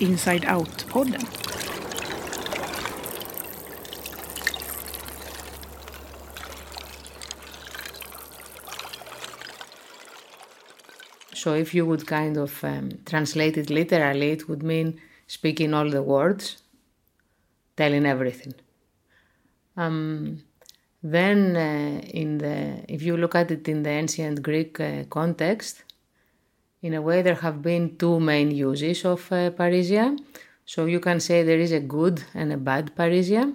Inside Out-podden. So if you would kind of um, translate it literally, it would mean speaking all the words, telling everything. Um, then, uh, in the if you look at it in the ancient Greek uh, context, in a way there have been two main uses of uh, parrhesia. So you can say there is a good and a bad parrhesia.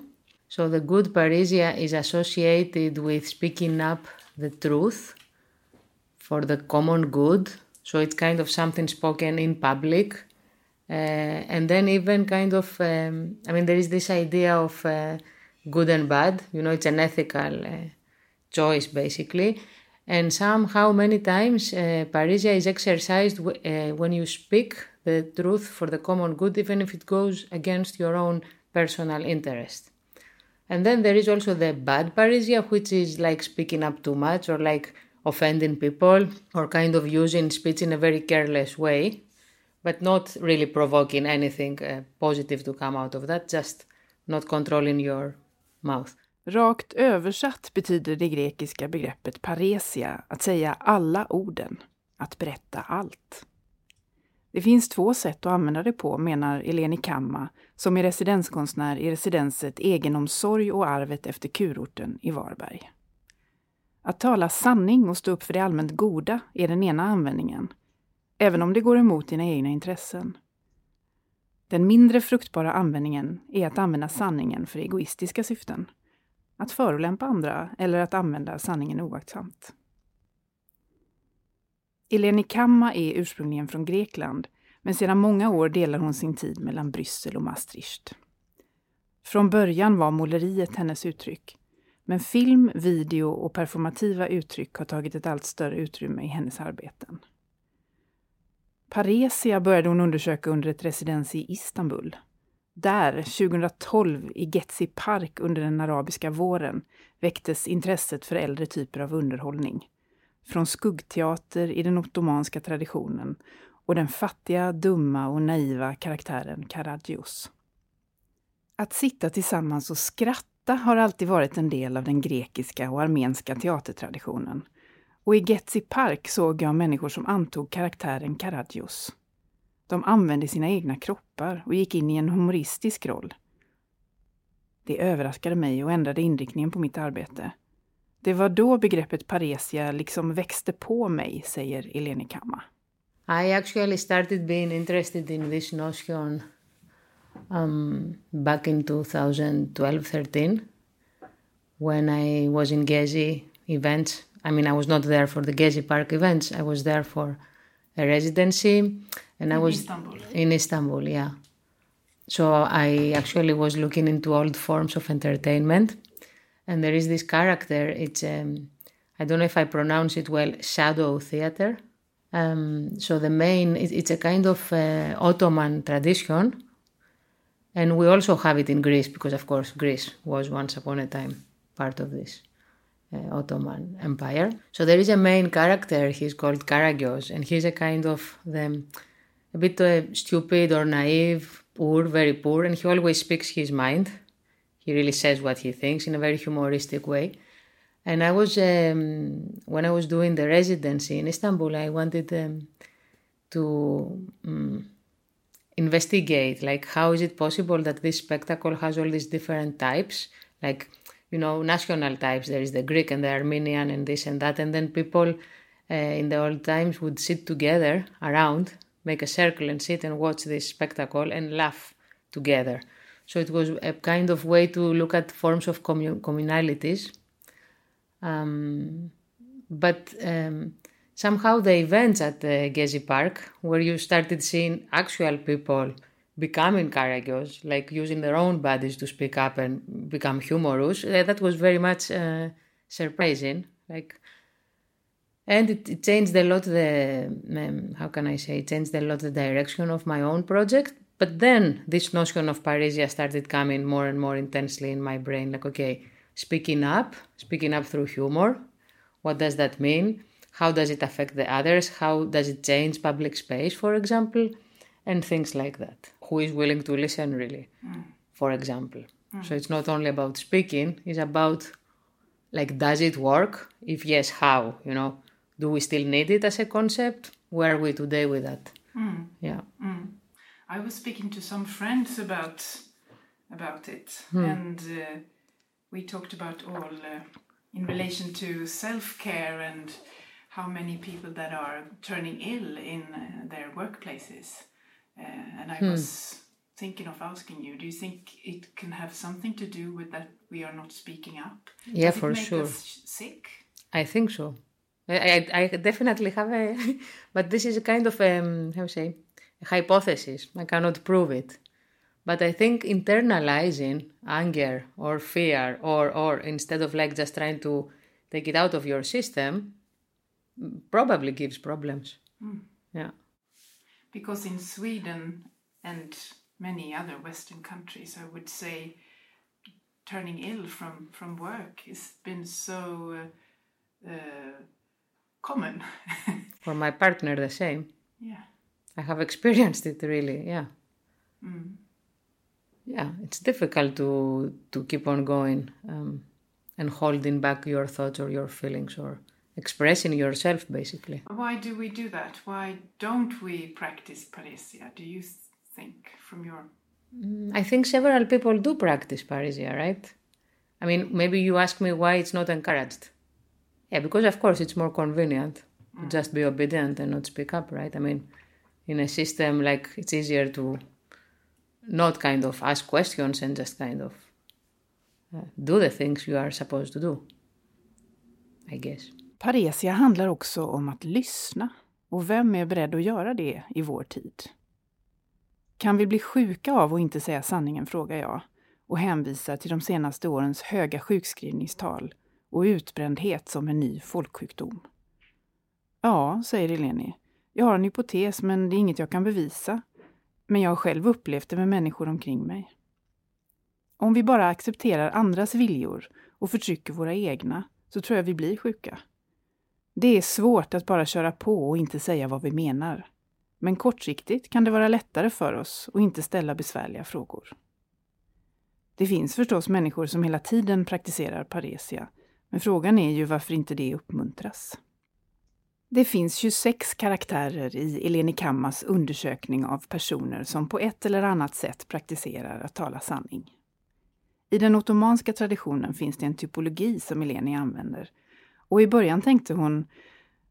So the good parrhesia is associated with speaking up the truth for the common good. So it's kind of something spoken in public. Uh, and then even kind of, um, I mean, there is this idea of uh, good and bad. You know, it's an ethical uh, choice basically. And somehow, many times, uh, parrhesia is exercised w- uh, when you speak the truth for the common good, even if it goes against your own personal interest. And then there is also the bad parrhesia, which is like speaking up too much or like offending people or kind of using speech in a very careless way, but not really provoking anything uh, positive to come out of that, just not controlling your mouth. Rakt översatt betyder det grekiska begreppet paresia att säga alla orden, att berätta allt. Det finns två sätt att använda det på, menar Eleni Kamma, som är residenskonstnär i residenset Egenomsorg och arvet efter kurorten i Varberg. Att tala sanning och stå upp för det allmänt goda är den ena användningen, även om det går emot dina egna intressen. Den mindre fruktbara användningen är att använda sanningen för egoistiska syften. Att förolämpa andra eller att använda sanningen oaktsamt. Eleni Kamma är ursprungligen från Grekland, men sedan många år delar hon sin tid mellan Bryssel och Maastricht. Från början var måleriet hennes uttryck, men film, video och performativa uttryck har tagit ett allt större utrymme i hennes arbeten. Paresia började hon undersöka under ett residens i Istanbul. Där, 2012, i Getsi Park under den arabiska våren, väcktes intresset för äldre typer av underhållning. Från skuggteater i den ottomanska traditionen och den fattiga, dumma och naiva karaktären Karagios. Att sitta tillsammans och skratta har alltid varit en del av den grekiska och armenska teatertraditionen. Och i Getsi Park såg jag människor som antog karaktären Karagios. De använde sina egna kroppar och gick in i en humoristisk roll. Det överraskade mig och ändrade inriktningen på mitt arbete. Det var då begreppet paresia liksom växte på mig, säger Eleni Kamma. I actually started being interested in this notion um, back in 2012-13 when I was in Gezi events. I mean, I was not there for the Gezi Park events. I was there for a residency, and I in was Istanbul. in Istanbul. Yeah. So I actually was looking into old forms of entertainment, and there is this character. It's um, I don't know if I pronounce it well. Shadow theater. Um, so the main it, it's a kind of uh, Ottoman tradition, and we also have it in Greece because, of course, Greece was once upon a time part of this Ottoman Empire. So there is a main character. He's called Karagios, and he's a kind of the a bit uh, stupid or naive, poor, very poor, and he always speaks his mind. He really says what he thinks in a very humoristic way. And I was um, when I was doing the residency in Istanbul, I wanted um, to um, investigate like how is it possible that this spectacle has all these different types, like you know national types. There is the Greek and the Armenian and this and that, and then people uh, in the old times would sit together around, make a circle and sit and watch this spectacle and laugh together. So it was a kind of way to look at forms of commun- communalities. Um, but um, somehow the events at the Gezi Park, where you started seeing actual people becoming Karagios, like using their own bodies to speak up and become humorous, uh, that was very much uh, surprising. Like, and it, it changed a lot the um, how can I say? It changed a lot the direction of my own project. But then this notion of parrhesia started coming more and more intensely in my brain. Like, okay, speaking up, speaking up through humor. What does that mean? How does it affect the others? How does it change public space, for example? and things like that. Who is willing to listen, really, for example. So it's not only about speaking, it's about like, does it work? If yes, how? You know, do we still need it as a concept? Where are we today with that? Yeah. I was speaking to some friends about about it, and uh, we talked about all uh, in relation to self care and how many people that are turning ill in uh, their workplaces. Uh, and I was thinking of asking you: Do you think it can have something to do with that we are not speaking up? Yeah, Does for sure. sick? I think so. I, I, I definitely have a, but this is a kind of um, how to say, a hypothesis. I cannot prove it, but I think internalizing anger or fear or or instead of like just trying to take it out of your system, mm, probably gives problems. Yeah. Because in Sweden and many other Western countries, I would say turning ill from, from work has been so uh, uh, common. For my partner, the same. yeah. I have experienced it really. Yeah. Yeah, it's difficult to to keep on going um, and holding back your thoughts or your feelings or expressing yourself, basically. Why do we do that? Why don't we practice parrhesia, do you think, from your. I think several people do practice parrhesia, right? I mean, maybe you ask me why it's not encouraged. Yeah, because of course it's more convenient to just be obedient and not speak up, right? I mean, in a system like it's easier to not kind of ask questions and just kind of uh, do the things you are supposed to do. I guess. Paresia handlar också om att lyssna. Och vem är beredd att göra det i vår tid? Kan vi bli sjuka av att inte säga sanningen, frågar jag och hänvisar till de senaste årens höga sjukskrivningstal och utbrändhet som en ny folksjukdom. Ja, säger Eleni. Jag har en hypotes, men det är inget jag kan bevisa. Men jag har själv upplevt det med människor omkring mig. Om vi bara accepterar andras viljor och förtrycker våra egna så tror jag vi blir sjuka. Det är svårt att bara köra på och inte säga vad vi menar. Men kortsiktigt kan det vara lättare för oss att inte ställa besvärliga frågor. Det finns förstås människor som hela tiden praktiserar paresia, men frågan är ju varför inte det uppmuntras. Det finns 26 karaktärer i Eleni Kammas undersökning av personer som på ett eller annat sätt praktiserar att tala sanning. I den ottomanska traditionen finns det en typologi som Eleni använder. Och i början tänkte hon,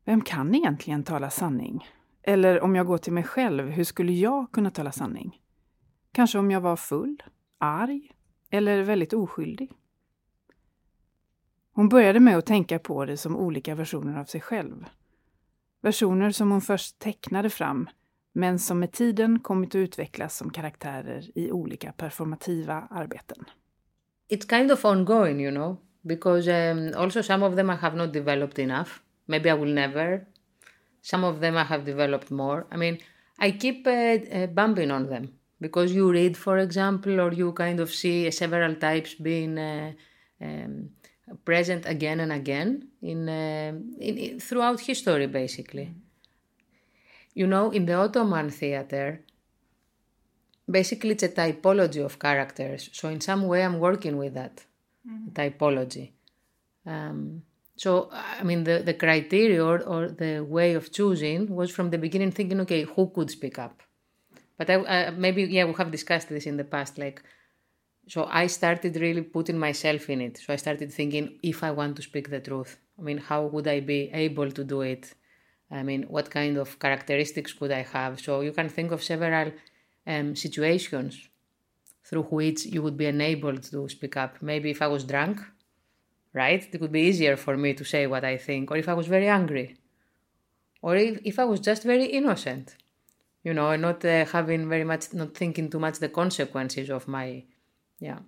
vem kan egentligen tala sanning? Eller om jag går till mig själv, hur skulle jag kunna tala sanning? Kanske om jag var full, arg eller väldigt oskyldig? Hon började med att tänka på det som olika versioner av sig själv. Versioner som hon först tecknade fram, men som med tiden kommit att utvecklas som karaktärer i olika performativa arbeten. It's kind of ongoing, you know, because um, also some of them I have not developed enough. Maybe I will never. Some of them I have developed more. I mean, I keep uh, uh, bumping on them because you read, for example, or you kind of see several types being uh, um, present again and again in, uh, in, in throughout history, basically. You know, in the Ottoman theater, basically it's a typology of characters. So in some way, I'm working with that typology. Um, so I mean, the the criteria or, or the way of choosing was from the beginning thinking, okay, who could speak up? But I, uh, maybe yeah, we have discussed this in the past. Like, so I started really putting myself in it. So I started thinking, if I want to speak the truth, I mean, how would I be able to do it? I mean, what kind of characteristics could I have? So you can think of several um, situations through which you would be enabled to speak up. Maybe if I was drunk, right? It would be easier for me to say what I think. Or if I was very angry. Or if, if I was just very innocent, you know, and not uh, having very much, not thinking too much the consequences of my, yeah.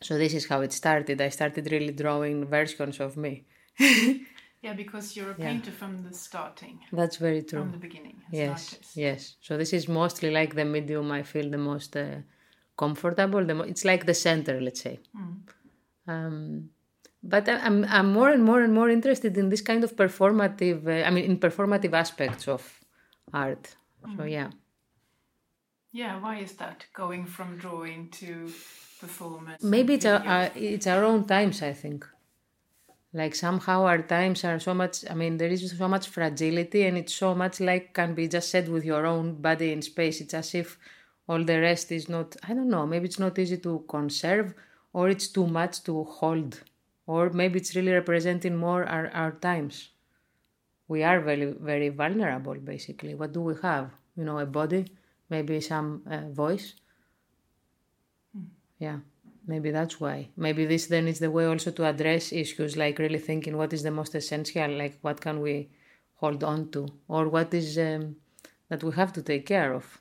So this is how it started. I started really drawing versions of me. Yeah, because you're a Yeah. painter from the starting, That's very true. from the beginning. Yes, yes. So this is mostly like the medium I feel the most uh, comfortable. The mo- it's like the center, let's say. Um, but I'm I'm more and more and more interested in this kind of performative. Uh, I mean, in performative aspects of art. So yeah, Yeah, why is that? Going from drawing to performance? Maybe it's our, our, it's our own times, I think. Like somehow our times are so much, I mean, there is so much fragility and it's so much like can be just said with your own body in space. It's as if all the rest is not, I don't know, maybe it's not easy to conserve or it's too much to hold. Or maybe it's really representing more our, our times. We are very, very vulnerable, basically. What do we have? You know, a body, maybe some uh, voice. Mm. Yeah, maybe that's why. Maybe this then is the way also to address issues, like really thinking what is the most essential, like what can we hold on to, or what is um, that we have to take care of.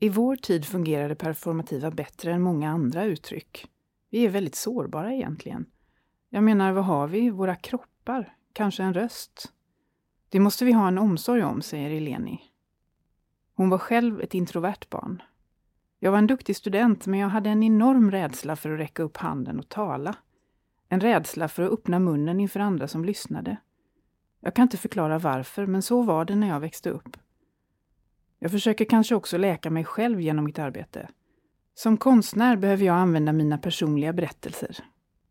I vår tid fungerar det performativa bättre än många andra uttryck. Vi är väldigt sårbara egentligen. Jag menar, vad har vi? Våra kroppar? Kanske en röst? Det måste vi ha en omsorg om, säger Eleni. Hon var själv ett introvert barn. Jag var en duktig student, men jag hade en enorm rädsla för att räcka upp handen och tala. En rädsla för att öppna munnen inför andra som lyssnade. Jag kan inte förklara varför, men så var det när jag växte upp. Jag försöker kanske också läka mig själv genom mitt arbete. Som konstnär behöver jag använda mina personliga berättelser.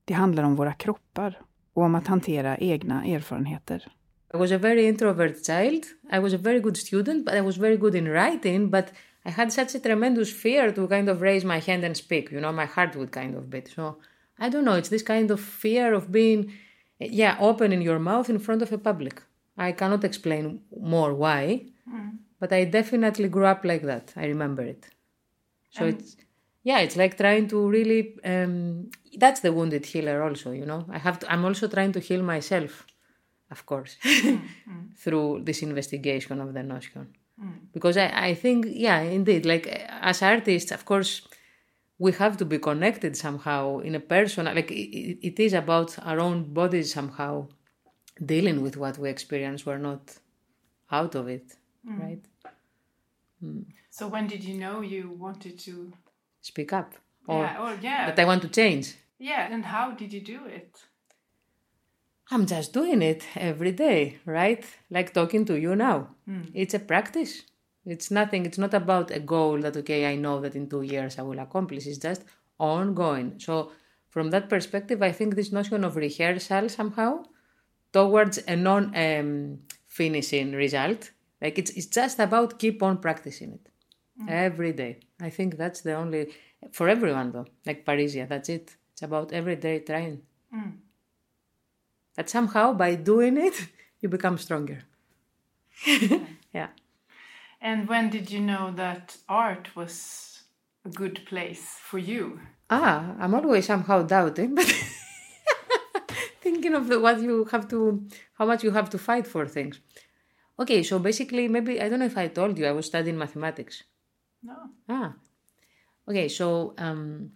Det handlar om våra kroppar och om att hantera egna erfarenheter. I was a very introvert child. I was a very good student, but I was very good in writing. But I had such a tremendous fear to kind of raise my hand and speak. You know, my heart would kind of beat. So I don't know. It's this kind of fear of being, yeah, opening your mouth in front of a public. I cannot explain more why, mm. But I definitely grew up like that. I remember it. So um, it's yeah, it's like trying to really. Um, that's the wounded healer, also. You know, I have to. I'm also trying to heal myself of course, mm, mm. through this investigation of the notion. Mm. Because I, I think, yeah, indeed, like as artists, of course, we have to be connected somehow in a personal, like it, it is about our own bodies somehow dealing with what we experience. We're not out of it, mm. right? Mm. So when did you know you wanted to speak up? Or, yeah, or yeah. That I want to change. Yeah, and how did you do it? I'm just doing it every day, right? Like talking to you now. Mm. It's a practice. It's nothing, it's not about a goal that, okay, I know that in two years I will accomplish. It's just ongoing. So, from that perspective, I think this notion of rehearsal somehow towards a non um, finishing result, like it's, it's just about keep on practicing it mm. every day. I think that's the only, for everyone though, like Parrhesia, that's it. It's about every day trying. Mm. But somehow by doing it, you become stronger. yeah. And when did you know that art was a good place for you? Ah, I'm always somehow doubting, but thinking of the, what you have to, how much you have to fight for things. Okay, so basically, maybe I don't know if I told you I was studying mathematics. No. Ah. Okay, so um,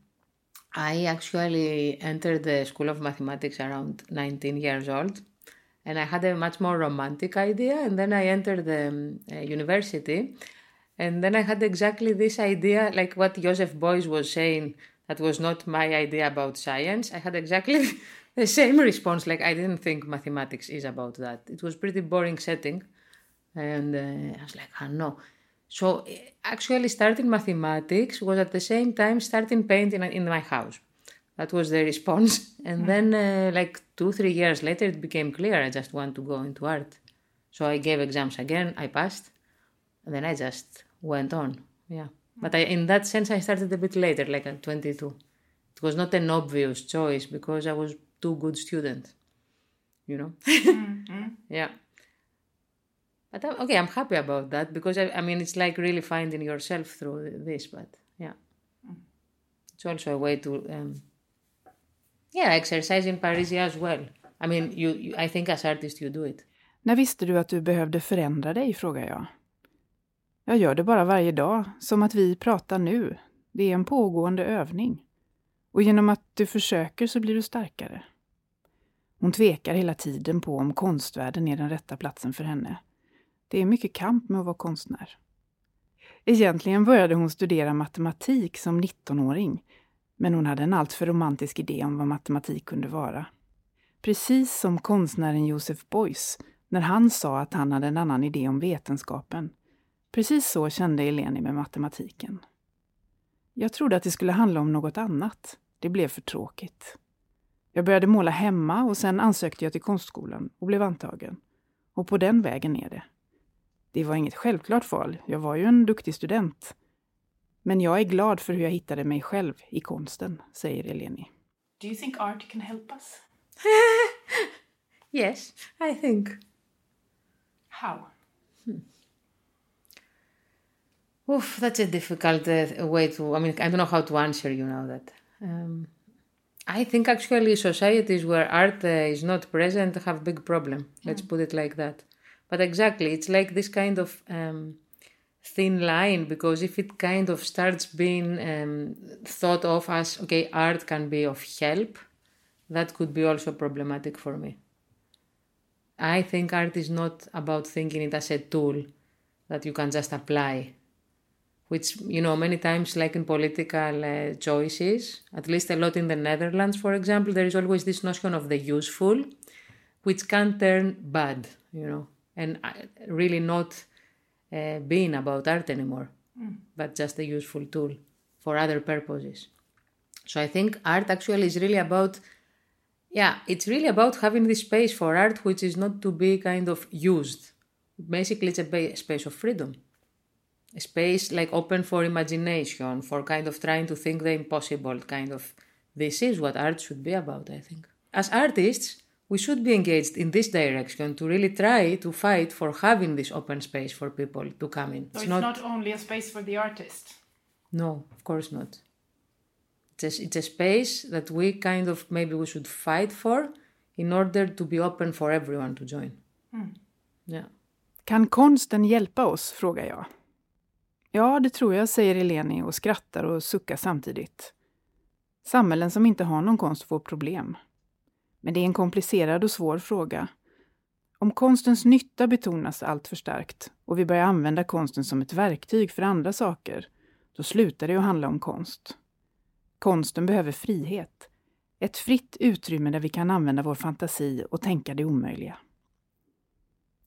I actually entered the School of Mathematics around 19 years old, and I had a much more romantic idea. And then I entered the um, uh, university, and then I had exactly this idea, like what Joseph Beuys was saying, that was not my idea about science. I had exactly the same response. Like I didn't think mathematics is about that. It was pretty boring setting, and uh, I was like, oh no. So actually starting mathematics was at the same time starting painting in my house. That was the response. And then uh, like two, three years later, it became clear I just want to go into art. So I gave exams again, I passed, and then I just went on. Yeah. But I, in that sense, I started a bit later, like at 22. It was not an obvious choice because I was too good student, you know? mm-hmm. Yeah. But I'm, okay, I'm happy about that because I, I, mean it's like really finding yourself through this. But yeah, it's also a way to um, yeah exercise in Paris as well. I mean, you, you, I think as artist you do it. När visste du att du behövde förändra dig, frågar jag. Jag gör det bara varje dag, som att vi pratar nu. Det är en pågående övning. Och genom att du försöker så blir du starkare. Hon tvekar hela tiden på om konstvärlden är den rätta platsen för henne. Det är mycket kamp med att vara konstnär. Egentligen började hon studera matematik som 19-åring, men hon hade en alltför romantisk idé om vad matematik kunde vara. Precis som konstnären Joseph Beuys när han sa att han hade en annan idé om vetenskapen. Precis så kände Eleni med matematiken. Jag trodde att det skulle handla om något annat. Det blev för tråkigt. Jag började måla hemma och sen ansökte jag till konstskolan och blev antagen. Och på den vägen är det. Det var inget självklart val. Jag var ju en duktig student. Men jag är glad för hur jag hittade mig själv i konsten, säger Eleni. Do you think art can help us? yes, I think. How? Oof, that's a difficult uh, way to. I mean, I don't know how to answer. You know that. Um, I think actually societies where art uh, is not present have big problem. Let's put it like that. But exactly, it's like this kind of um, thin line because if it kind of starts being um, thought of as okay, art can be of help, that could be also problematic for me. I think art is not about thinking it as a tool that you can just apply which you know many times like in political uh, choices at least a lot in the netherlands for example there is always this notion of the useful which can turn bad you know and really not uh, being about art anymore mm. but just a useful tool for other purposes so i think art actually is really about yeah it's really about having this space for art which is not to be kind of used basically it's a space of freedom a space like open for imagination, for kind of trying to think the impossible, kind of. This is what art should be about, I think. As artists, we should be engaged in this direction to really try to fight for having this open space for people to come in. So it's, it's not, not, only a space for the artist. No, of course not. It's a, it's a space that we kind of maybe we should fight for in order to be open for everyone to join. Mm. Yeah. Kan konsten hjälpa oss, frågar jag. Ja, det tror jag, säger Eleni och skrattar och suckar samtidigt. Samhällen som inte har någon konst får problem. Men det är en komplicerad och svår fråga. Om konstens nytta betonas allt för starkt och vi börjar använda konsten som ett verktyg för andra saker, då slutar det att handla om konst. Konsten behöver frihet. Ett fritt utrymme där vi kan använda vår fantasi och tänka det omöjliga.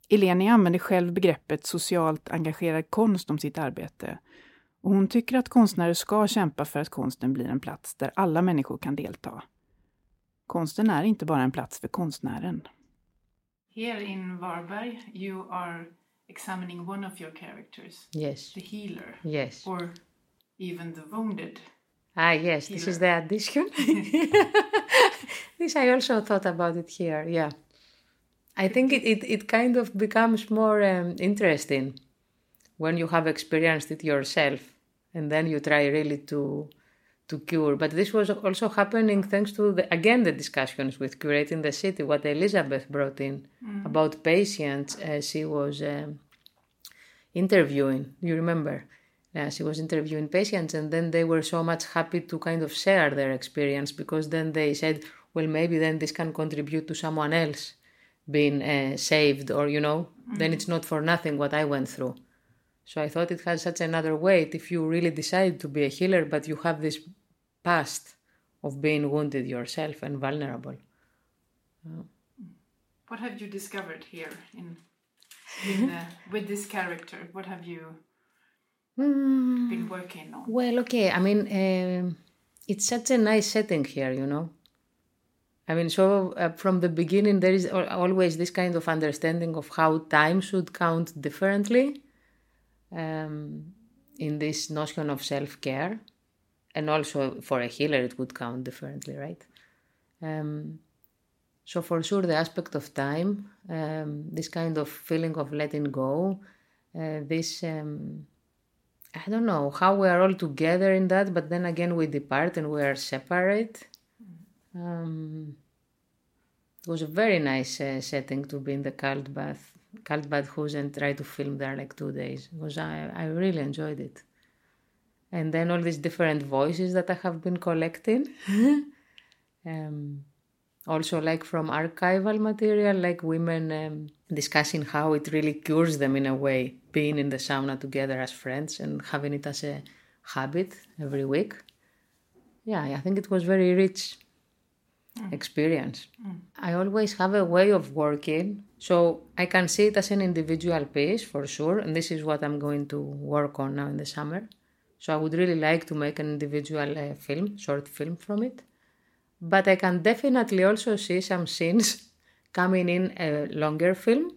Eleni använder själv begreppet socialt engagerad konst om sitt arbete. Och hon tycker att konstnärer ska kämpa för att konsten blir en plats där alla människor kan delta. Konsten är inte bara en plats för konstnären. Here in Varberg you are examining one of your characters. Yes. The healer. Yes. Or even the wounded. Ah, yes, healer. this is the addition. this I also thought about it here, yeah. I think it, it, it kind of becomes more um, interesting when you have experienced it yourself and then you try really to to cure. But this was also happening thanks to the, again the discussions with curating the city. What Elizabeth brought in mm. about patients, uh, she was um, interviewing. You remember? Yeah, she was interviewing patients, and then they were so much happy to kind of share their experience because then they said, well, maybe then this can contribute to someone else being uh, saved or you know mm-hmm. then it's not for nothing what i went through so i thought it has such another weight if you really decide to be a healer but you have this past of being wounded yourself and vulnerable. What have you discovered here in, in uh, with this character? What have you mm. been working on? Well okay i mean uh, it's such a nice setting here you know? I mean, so uh, from the beginning, there is always this kind of understanding of how time should count differently um, in this notion of self care. And also for a healer, it would count differently, right? Um, so, for sure, the aspect of time, um, this kind of feeling of letting go, uh, this, um, I don't know, how we are all together in that, but then again, we depart and we are separate um, it was a very nice uh, setting to be in the cult bath, cult bath house and try to film there like two days. because I, I really enjoyed it. And then all these different voices that I have been collecting. um, also like from archival material, like women um, discussing how it really cures them in a way, being in the sauna together as friends and having it as a habit every week. Yeah, I think it was very rich mm. experience. Mm. I always have a way of working. So I can see it as an individual piece for sure, and this is what I'm going to work on now in the summer. So I would really like to make an individual uh, film, short film from it. But I can definitely also see some scenes coming in a longer film.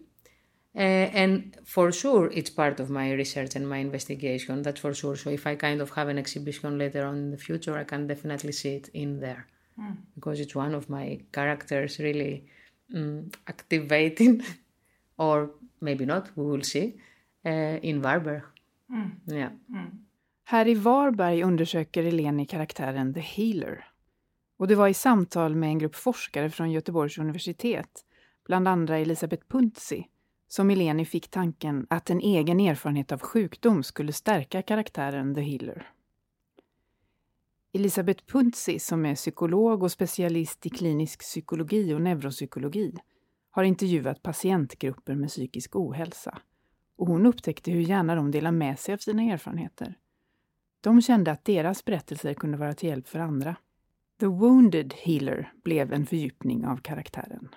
Uh, and for sure, it's part of my research and my investigation, that's for sure. So if I kind of have an exhibition later on in the future, I can definitely see it in there. Mm. Because it's one of my characters really um, activating, or maybe not, we will see, uh, in Varberg. Mm. Yeah. Mm. Här i Varberg undersöker Eleni karaktären The Healer. Och det var i samtal med en grupp forskare från Göteborgs universitet, bland andra Elisabeth Puntzi, som Eleni fick tanken att en egen erfarenhet av sjukdom skulle stärka karaktären The Healer. Elisabeth Puntzi, som är psykolog och specialist i klinisk psykologi och neuropsykologi, har intervjuat patientgrupper med psykisk ohälsa. Och hon upptäckte hur gärna de delar med sig av sina erfarenheter. De kände att deras berättelser kunde vara till hjälp för andra. The Wounded Healer blev en fördjupning av karaktären.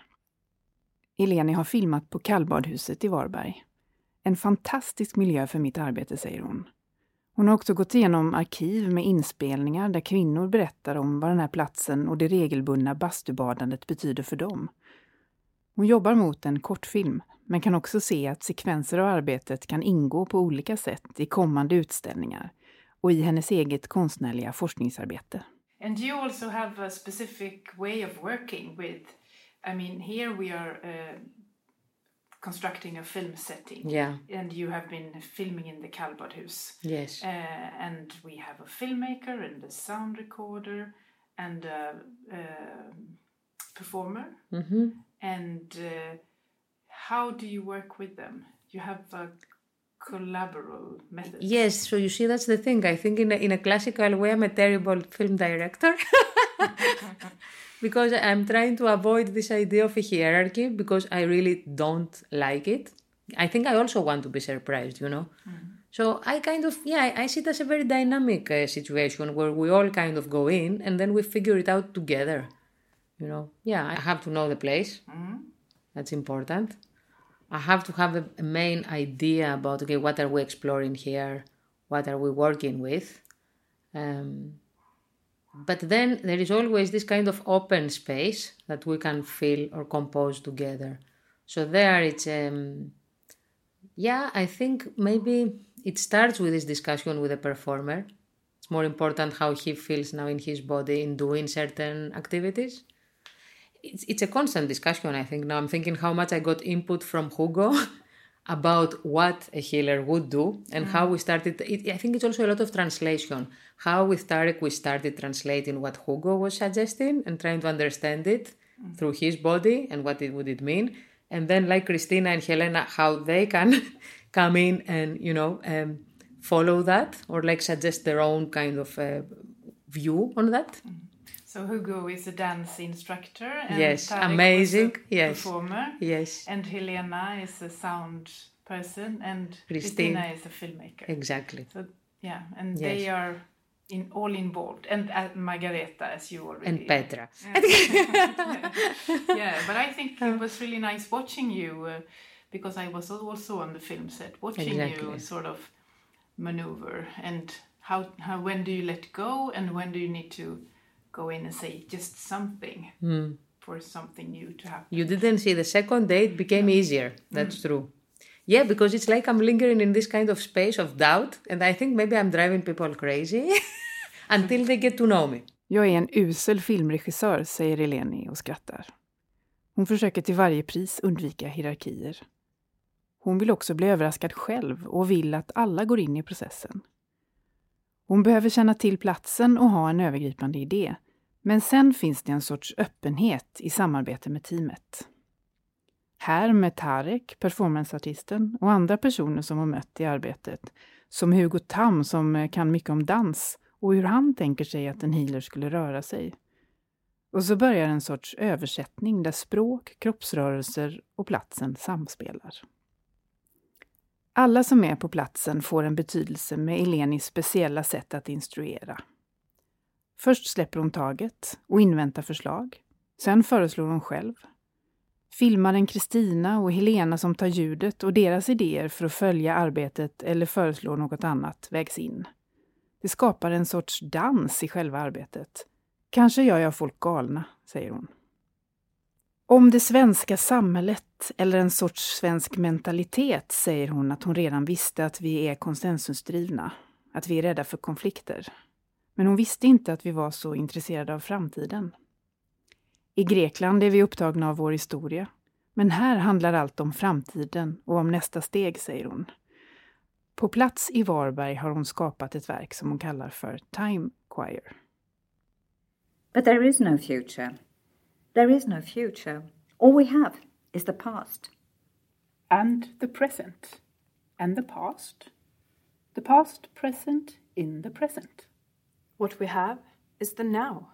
Eleni har filmat på kallbadhuset i Varberg. En fantastisk miljö för mitt arbete, säger hon. Hon har också gått igenom arkiv med inspelningar där kvinnor berättar om vad den här platsen och det regelbundna bastubadandet betyder för dem. Hon jobbar mot en kortfilm, men kan också se att sekvenser av arbetet kan ingå på olika sätt i kommande utställningar och i hennes eget konstnärliga forskningsarbete. And you also have a specific way of working with, I mean, here we are uh, constructing a film setting. Yeah. And you have been filming in the Kallbadhus. Yes. Uh, and we have a filmmaker and a sound recorder and a, a performer. Mm-hmm. And uh, how do you work with them? You have a collaborative method. Yes, so you see, that's the thing. I think in a, in a classical way, I'm a terrible film director. because I'm trying to avoid this idea of a hierarchy because I really don't like it. I think I also want to be surprised, you know. Mm. So I kind of, yeah, I see it as a very dynamic uh, situation where we all kind of go in and then we figure it out together. You know, yeah, I have to know the place. Mm. That's important. I have to have a, a main idea about, okay, what are we exploring here? What are we working with? Um, but then there is always this kind of open space that we can fill or compose together. So there it's um, yeah, I think maybe it starts with this discussion with the performer. It's more important how he feels now in his body in doing certain activities. It's, it's a constant discussion, I think. Now I'm thinking how much I got input from Hugo about what a healer would do and mm. how we started. It, I think it's also a lot of translation. How with Tarek we started translating what Hugo was suggesting and trying to understand it mm. through his body and what it would it mean. And then like Christina and Helena, how they can come in and you know um, follow that or like suggest their own kind of uh, view on that. Mm. So Hugo is a dance instructor. And yes, Tarek amazing. yes, performer. Yes, and Helena is a sound person, and Christina is a filmmaker. Exactly. So yeah, and yes. they are in all involved, and uh, Margareta, as you already and Petra. Yeah, yeah but I think it was really nice watching you uh, because I was also on the film set, watching exactly. you sort of maneuver and how how when do you let go and when do you need to go in and say just something mm. for something new to happen. You didn't see the second day, it became easier. That's mm. true. Yeah, because it's like I'm lingering in this kind of space of doubt, and I think maybe I'm driving people crazy until they get to know me. Jag är en usel filmregissör, säger Eleni och skrattar. Hon försöker till varje pris undvika hierarkier. Hon vill också bli överraskad själv och vill att alla går in i processen. Hon behöver känna till platsen och ha en övergripande idé. Men sen finns det en sorts öppenhet i samarbete med teamet. Här med Tarek, performanceartisten, och andra personer som hon mött i arbetet, som Hugo Tam som eh, kan mycket om dans och hur han tänker sig att en healer skulle röra sig. Och så börjar en sorts översättning där språk, kroppsrörelser och platsen samspelar. Alla som är på platsen får en betydelse med Elenis speciella sätt att instruera. Först släpper hon taget och inväntar förslag. Sen föreslår hon själv. Filmaren Kristina och Helena som tar ljudet och deras idéer för att följa arbetet eller föreslå något annat vägs in. Det skapar en sorts dans i själva arbetet. Kanske gör jag folk galna, säger hon. Om det svenska samhället, eller en sorts svensk mentalitet, säger hon att hon redan visste att vi är konsensusdrivna, att vi är rädda för konflikter. Men hon visste inte att vi var så intresserade av framtiden. I Grekland är vi upptagna av vår historia. Men här handlar allt om framtiden och om nästa steg, säger hon. På plats i Varberg har hon skapat ett verk som hon kallar för Time Choir. But there is no future. There is no future. All we have is the past. And the present. And the past. The past present in the present. What we have is the now.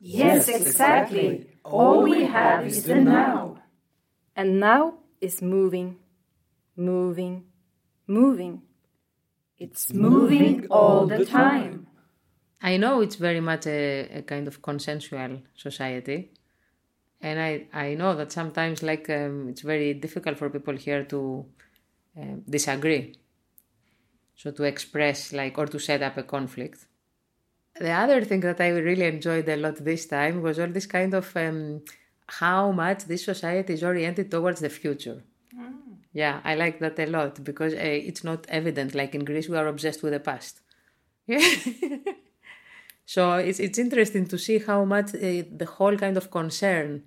Yes, exactly. All we have is the now. And now is moving, moving, moving. It's moving all the time. I know it's very much a, a kind of consensual society. And I, I know that sometimes like um, it's very difficult for people here to uh, disagree. So to express like or to set up a conflict. The other thing that I really enjoyed a lot this time was all this kind of um, how much this society is oriented towards the future. Mm. Yeah, I like that a lot because uh, it's not evident. Like in Greece, we are obsessed with the past. Yeah. so it's it's interesting to see how much uh, the whole kind of concern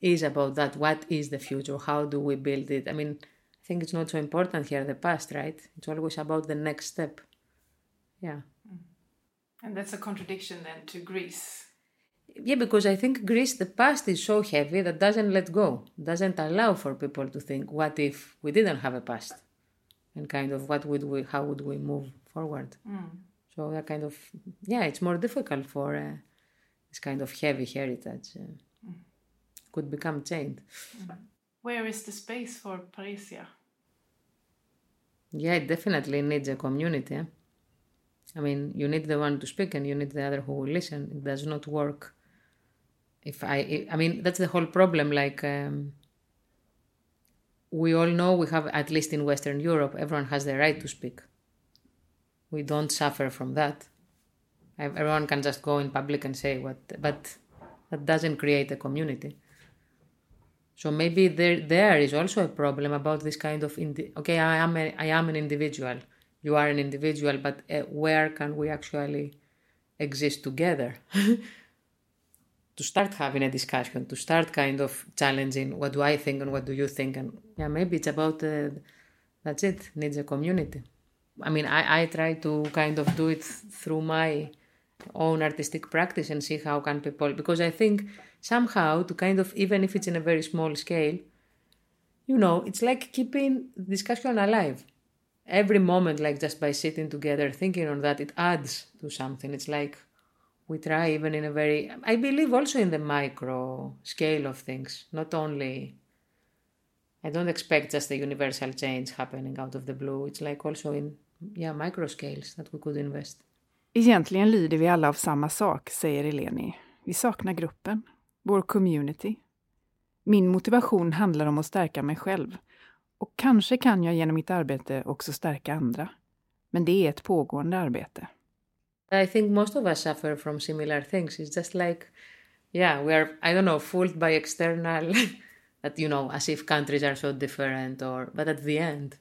is about that. What is the future? How do we build it? I mean, I think it's not so important here the past, right? It's always about the next step. Yeah. And that's a contradiction then to Greece. Yeah, because I think Greece, the past is so heavy that doesn't let go, doesn't allow for people to think, what if we didn't have a past? And kind of what would we, how would we move forward? Mm. So that kind of, yeah, it's more difficult for uh, this kind of heavy heritage. Uh, mm. Could become chained. Mm. Where is the space for Parrhesia? Yeah, it definitely needs a community. Eh? I mean, you need the one to speak and you need the other who will listen. It does not work. If I, I mean, that's the whole problem. Like, um, we all know we have, at least in Western Europe, everyone has the right to speak. We don't suffer from that. Everyone can just go in public and say what, but that doesn't create a community. So maybe there there is also a problem about this kind of indi- okay, I am a, I am an individual you are an individual, but uh, where can we actually exist together? to start having a discussion, to start kind of challenging what do I think and what do you think, and yeah, maybe it's about uh, that's it. Needs a community. I mean, I, I try to kind of do it through my own artistic practice and see how can people because I think somehow to kind of even if it's in a very small scale, you know, it's like keeping discussion alive every moment, like just by sitting together, thinking on that, it adds to something. It's like we try even in a very, I believe also in the micro scale of things, not only. I don't expect just a universal change happening out of the blue. It's like also in yeah, micro scales that we could invest. Egentligen lider vi alla av samma sak, säger Eleni. Vi saknar gruppen, vår community. Min motivation handlar om att stärka mig själv, och kanske kan jag genom mitt arbete också stärka andra. Men det är ett pågående arbete. I think most of us suffer from similar things. It's just like, yeah, we are, I don't know, fooled by external, that, you know, as if countries are so different or, but at the end,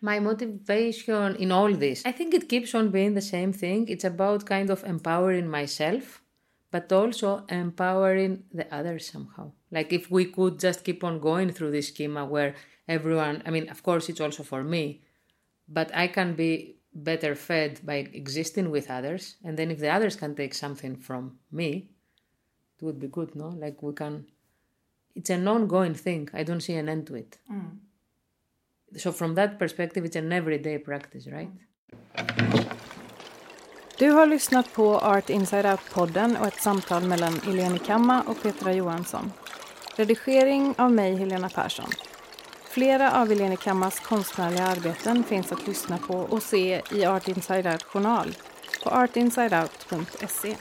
my motivation in all this, I think it keeps on being the same thing. It's about kind of empowering myself, but also empowering the others somehow. Like if we could just keep on going through this schema where everyone, I mean, of course, it's also for me, but I can be better fed by existing with others. And then if the others can take something from me, it would be good, no? Like we can, it's an ongoing thing. I don't see an end to it. Mm. So from that perspective, it's an everyday practice, right? Du har lyssnat på Art Inside Out-podden och ett samtal mellan Eleni Kamma och Petra Johansson. Redigering av mig, Helena Persson. Flera av Helene Kammas konstnärliga arbeten finns att lyssna på och se i Art Inside Out journal på artinsideout.se.